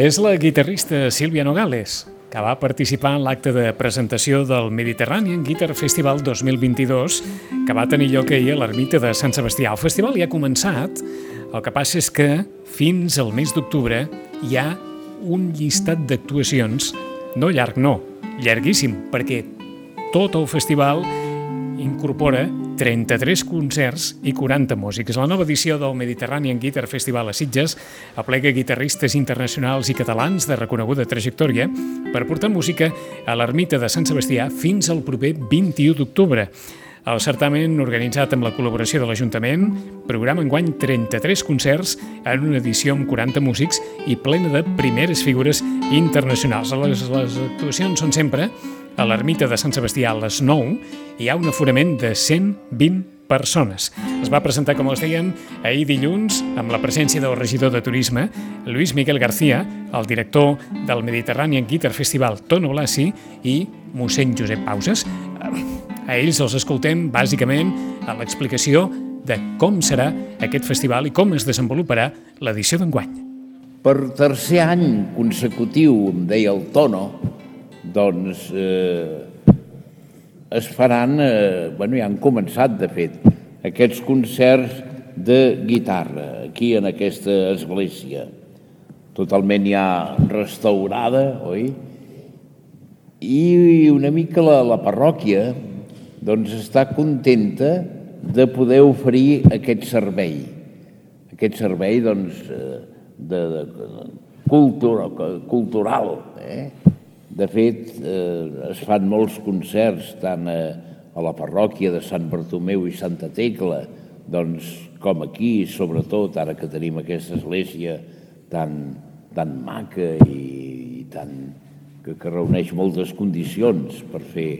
És la guitarrista Sílvia Nogales, que va participar en l'acte de presentació del Mediterranean Guitar Festival 2022, que va tenir lloc ahir a l'ermita de Sant Sebastià. El festival ja ha començat, el que passa és que fins al mes d'octubre hi ha un llistat d'actuacions, no llarg, no, llarguíssim, perquè tot el festival incorpora 33 concerts i 40 músics. La nova edició del Mediterranean Guitar Festival a Sitges aplega guitarristes internacionals i catalans de reconeguda trajectòria per portar música a l'ermita de Sant Sebastià fins al proper 21 d'octubre. El certamen, organitzat amb la col·laboració de l'Ajuntament, programa enguany 33 concerts en una edició amb 40 músics i plena de primeres figures internacionals. Les, les actuacions són sempre a l'ermita de Sant Sebastià a les 9 hi ha un aforament de 120 persones. Es va presentar, com els dèiem, ahir dilluns amb la presència del regidor de Turisme, Luis Miguel García, el director del Mediterranean Guitar Festival, Tono Blasi, i mossèn Josep Pauses. A ells els escoltem, bàsicament, a l'explicació de com serà aquest festival i com es desenvoluparà l'edició d'enguany. Per tercer any consecutiu, em deia el Tono, doncs eh, es faran, eh, bueno, ja han començat, de fet, aquests concerts de guitarra aquí en aquesta església, totalment ja restaurada, oi? I una mica la, la parròquia doncs està contenta de poder oferir aquest servei. Aquest servei doncs, eh, de, de, cultura, cultural. Eh? De fet, eh, es fan molts concerts tant a, a la parròquia de Sant Bartomeu i Santa Tecla, doncs, com aquí, sobretot ara que tenim aquesta església tan, tan maca i, i tan, que, que reuneix moltes condicions per fer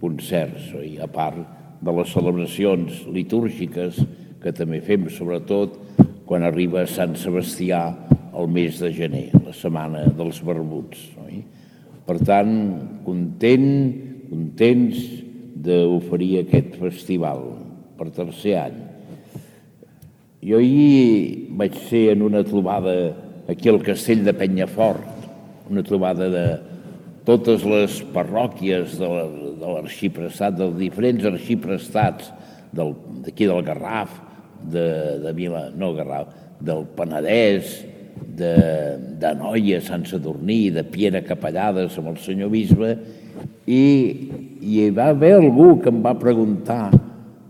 concerts, oi? a part de les celebracions litúrgiques que també fem, sobretot quan arriba Sant Sebastià el mes de gener, la setmana dels barbuts. Oi? Per tant, content, contents d'oferir aquest festival per tercer any. Jo ahir vaig ser en una trobada aquí al castell de Penyafort, una trobada de totes les parròquies de l'arxiprestat, dels diferents arxiprestats d'aquí del Garraf, de, de Vila, no Garraf, del Penedès, de, de Noia, Sant Sadurní, de Piera Capellades amb el senyor bisbe, i, i hi va haver algú que em va preguntar,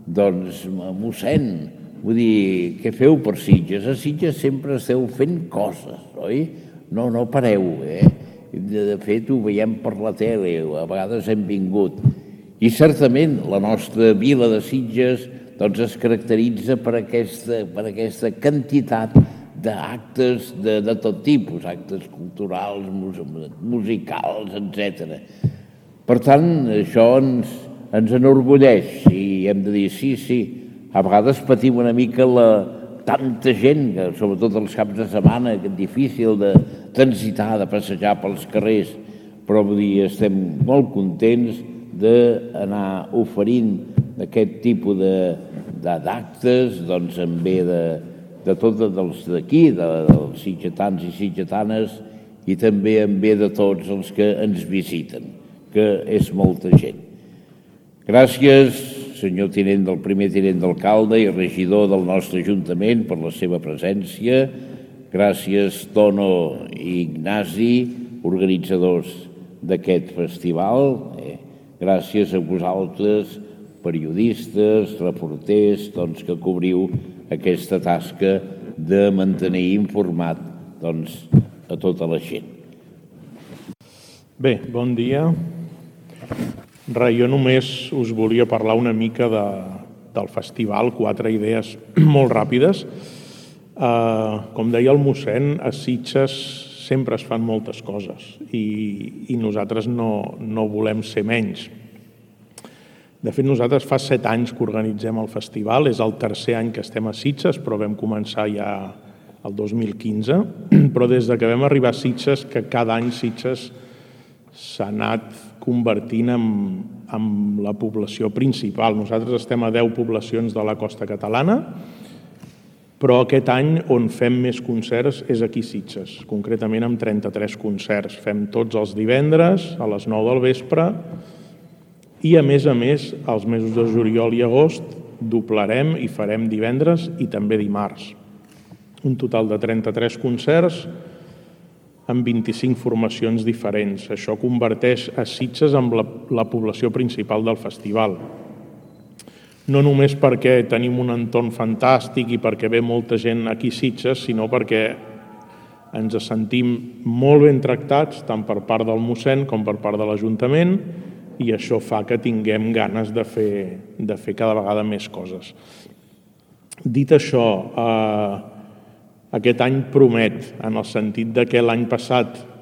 doncs, mossèn, vull dir, què feu per Sitges? A Sitges sempre esteu fent coses, oi? No, no pareu, eh? De fet, ho veiem per la tele, a vegades hem vingut. I certament la nostra vila de Sitges doncs, es caracteritza per aquesta, per aquesta quantitat d'actes de, de tot tipus, actes culturals, musicals, etc. Per tant, això ens, ens enorgulleix i hem de dir sí, sí, a vegades patim una mica la, tanta gent, que, sobretot els caps de setmana, que és difícil de transitar, de passejar pels carrers, però vull dir, estem molt contents d'anar oferint aquest tipus d'actes, doncs en bé de, de tots els d'aquí, de, dels sitgetans i sitgetanes, i també en bé de tots els que ens visiten, que és molta gent. Gràcies, senyor tinent del primer tinent d'alcalde i regidor del nostre Ajuntament per la seva presència. Gràcies, Tono i Ignasi, organitzadors d'aquest festival. Eh, gràcies a vosaltres, periodistes, reporters, doncs, que cobriu aquesta tasca de mantenir informat doncs, a tota la gent. Bé, bon dia. Re, jo només us volia parlar una mica de, del festival, quatre idees molt ràpides. Uh, com deia el mossèn, a Sitges sempre es fan moltes coses i, i nosaltres no, no volem ser menys. De fet, nosaltres fa set anys que organitzem el festival, és el tercer any que estem a Sitges, però vam començar ja el 2015, però des de que vam arribar a Sitges, que cada any Sitges s'ha anat convertint en, en la població principal. Nosaltres estem a 10 poblacions de la costa catalana, però aquest any on fem més concerts és aquí Sitges, concretament amb 33 concerts. Fem tots els divendres a les 9 del vespre i, a més a més, els mesos de juliol i agost doblarem i farem divendres i també dimarts. Un total de 33 concerts amb 25 formacions diferents. Això converteix a Sitges amb la, la població principal del festival no només perquè tenim un entorn fantàstic i perquè ve molta gent aquí a Sitges, sinó perquè ens sentim molt ben tractats tant per part del mossèn com per part de l'Ajuntament i això fa que tinguem ganes de fer, de fer cada vegada més coses. Dit això, eh, aquest any promet, en el sentit de que l'any passat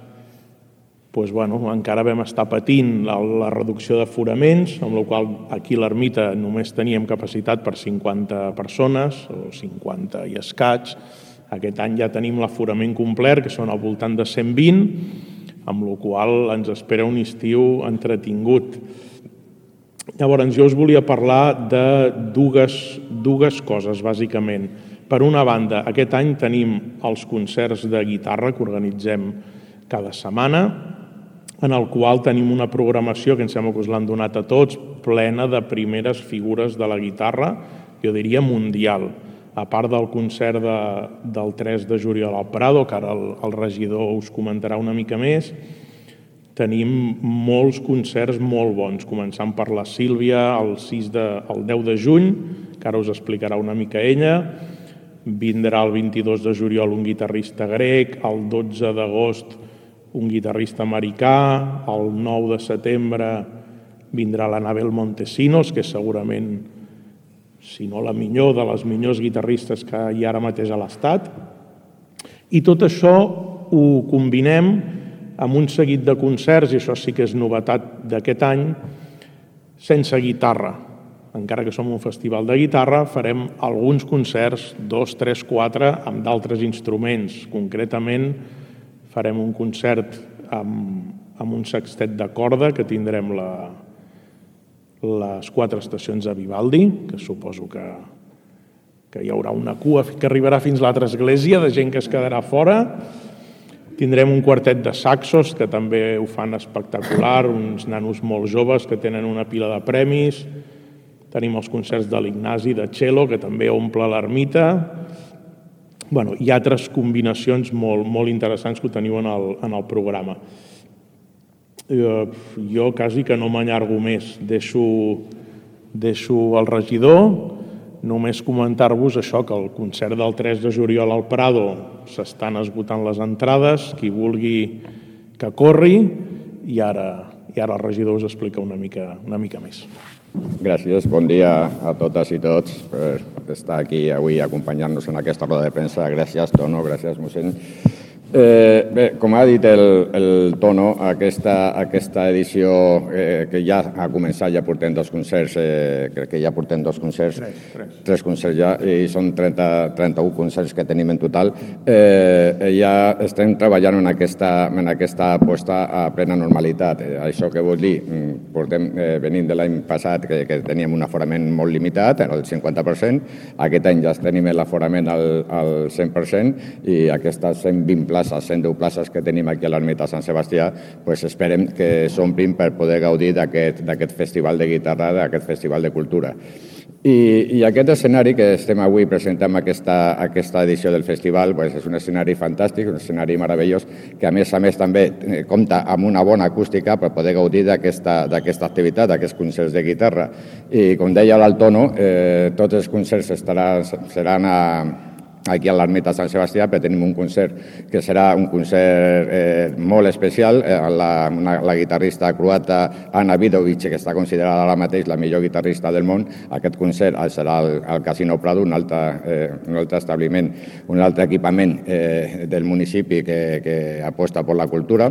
doncs, bueno, encara vam estar patint la, la reducció d'aforaments, amb la qual aquí l'ermita només teníem capacitat per 50 persones, o 50 i escaig. Aquest any ja tenim l'aforament complet, que són al voltant de 120, amb la qual ens espera un estiu entretingut. Llavors, jo us volia parlar de dues, dues coses, bàsicament. Per una banda, aquest any tenim els concerts de guitarra que organitzem cada setmana, en el qual tenim una programació que em sembla que us l'han donat a tots, plena de primeres figures de la guitarra, jo diria mundial. A part del concert de, del 3 de juliol al Prado, que ara el, el regidor us comentarà una mica més, tenim molts concerts molt bons, començant per la Sílvia el, 6 de, el 10 de juny, que ara us explicarà una mica ella, vindrà el 22 de juliol un guitarrista grec, el 12 d'agost un guitarrista americà, el 9 de setembre vindrà l'Anabel Montesinos, que segurament, si no la millor, de les millors guitarristes que hi ha ara mateix a l'Estat. I tot això ho combinem amb un seguit de concerts, i això sí que és novetat d'aquest any, sense guitarra. Encara que som un festival de guitarra, farem alguns concerts, dos, tres, quatre, amb d'altres instruments, concretament farem un concert amb, amb un sextet de corda que tindrem la, les quatre estacions de Vivaldi, que suposo que, que hi haurà una cua que arribarà fins a l'altra església de gent que es quedarà fora. Tindrem un quartet de saxos, que també ho fan espectacular, uns nanos molt joves que tenen una pila de premis. Tenim els concerts de l'Ignasi de cello, que també omple l'ermita bueno, hi ha altres combinacions molt, molt interessants que ho teniu en el, en el programa. Eh, jo quasi que no m'allargo més. Deixo, deixo el regidor, només comentar-vos això, que el concert del 3 de juliol al Prado s'estan esgotant les entrades, qui vulgui que corri, i ara, i ara el regidor us explica una mica, una mica més. Gràcies, bon dia a totes i tots per estar aquí avui acompanyant-nos en aquesta roda de premsa. Gràcies, Tono, gràcies, mossèn. Eh, bé, com ha dit el, el Tono, aquesta, aquesta edició eh, que ja ha començat, ja portem dos concerts, eh, crec que ja portem dos concerts, tres, tres. tres concerts ja, i són 30, 31 concerts que tenim en total. Eh, ja estem treballant en aquesta, en aquesta aposta a plena normalitat. Eh, això que vol dir, mm, portem eh, venint de l'any passat que, que teníem un aforament molt limitat, el 50%, aquest any ja tenim l'aforament al, al 100% i aquestes 120 places places, 110 places que tenim aquí a l'Ermita Sant Sebastià, pues esperem que s'omplin per poder gaudir d'aquest festival de guitarra, d'aquest festival de cultura. I, I aquest escenari que estem avui presentant aquesta, aquesta edició del festival pues, és un escenari fantàstic, un escenari meravellós, que a més a més també eh, compta amb una bona acústica per poder gaudir d'aquesta activitat, d'aquests concerts de guitarra. I com deia l'Altono, eh, tots els concerts estaran, seran a, aquí a l'Ermita Sant Sebastià, però tenim un concert que serà un concert eh, molt especial. Eh, la, una, la guitarrista croata Anna Vidovic, que està considerada ara mateix la millor guitarrista del món, aquest concert serà al, al Casino Prado, un altre, eh, un altre establiment, un altre equipament eh, del municipi que, que aposta per la cultura.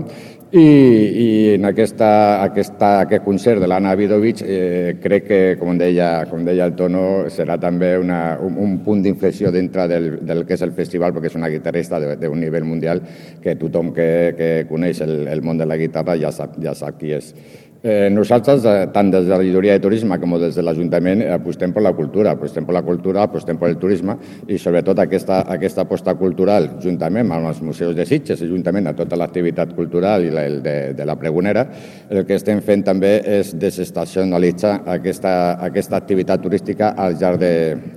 I, i en aquesta, aquesta, aquest concert de l'Anna Vidovic eh, crec que, com deia, com deia el Tono, serà també una, un, un punt d'inflexió dintre del, del que és el festival, perquè és una guitarrista d'un nivell mundial que tothom que, que coneix el, el món de la guitarra ja sap, ja sap qui és. Eh, nosaltres, eh, tant des de la Llidoria de Turisme com des de l'Ajuntament, apostem per la cultura, apostem per la cultura, apostem per el turisme i sobretot aquesta, aquesta aposta cultural, juntament amb els museus de Sitges i juntament a tota l'activitat cultural i la, de, de la pregonera, el que estem fent també és desestacionalitzar aquesta, aquesta activitat turística al llarg de,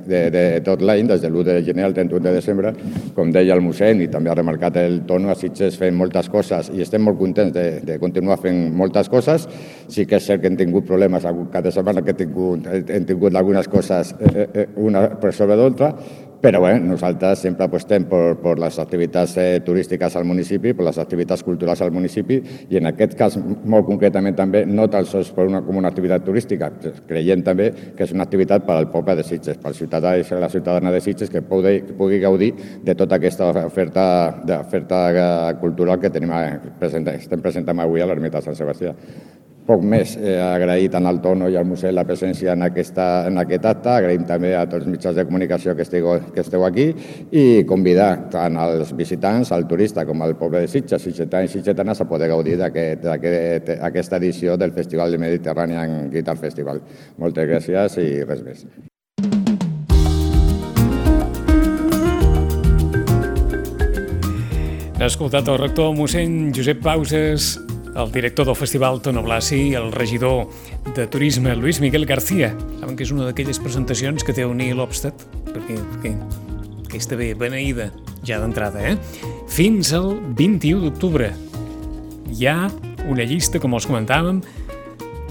de, de tot l'any, des de l'1 de gener al 31 de desembre. Com deia el mossèn i també ha remarcat el tono, a Sitges fem moltes coses i estem molt contents de, de continuar fent moltes coses Sí que és cert que hem tingut problemes cada setmana que hem tingut, hem tingut algunes coses eh, eh, una per sobre d'altra, però bé, nosaltres sempre apostem per, per les activitats eh, turístiques al municipi, per les activitats culturals al municipi i en aquest cas molt concretament també no tan sols per una, com una activitat turística, creiem també que és una activitat per al poble de Sitges, per ciutadà i la ciutadana de Sitges que pugui, que pugui gaudir de tota aquesta oferta, oferta cultural que tenim, present, estem presentant avui a l'Ermita Sant Sebastià poc més. Eh, agrair tant al Tono i al Museu la presència en, aquesta, en aquest acte, agraïm també a tots els mitjans de comunicació que esteu, que esteu aquí i convidar tant als visitants, al turista com al poble de Sitges, sitgetans i sitgetanes a poder gaudir d'aquesta aquest, edició del Festival de Mediterranean Guitar Festival. Moltes gràcies i res més. Escoltat el rector mossèn Josep Pauses el director del Festival Tono Blasi, el regidor de Turisme Luis Miguel García. Saben que és una d'aquelles presentacions que té un Neil Obstat, perquè, perquè aquesta ve beneïda ja d'entrada, eh? Fins al 21 d'octubre. Hi ha una llista, com els comentàvem,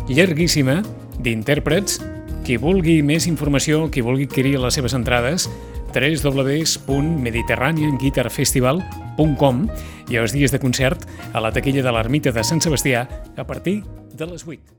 llarguíssima d'intèrprets. Qui vulgui més informació, qui vulgui adquirir les seves entrades, www.mediterraneanguitarfestival.com i els dies de concert a la taquilla de l'ermita de Sant Sebastià a partir de les 8.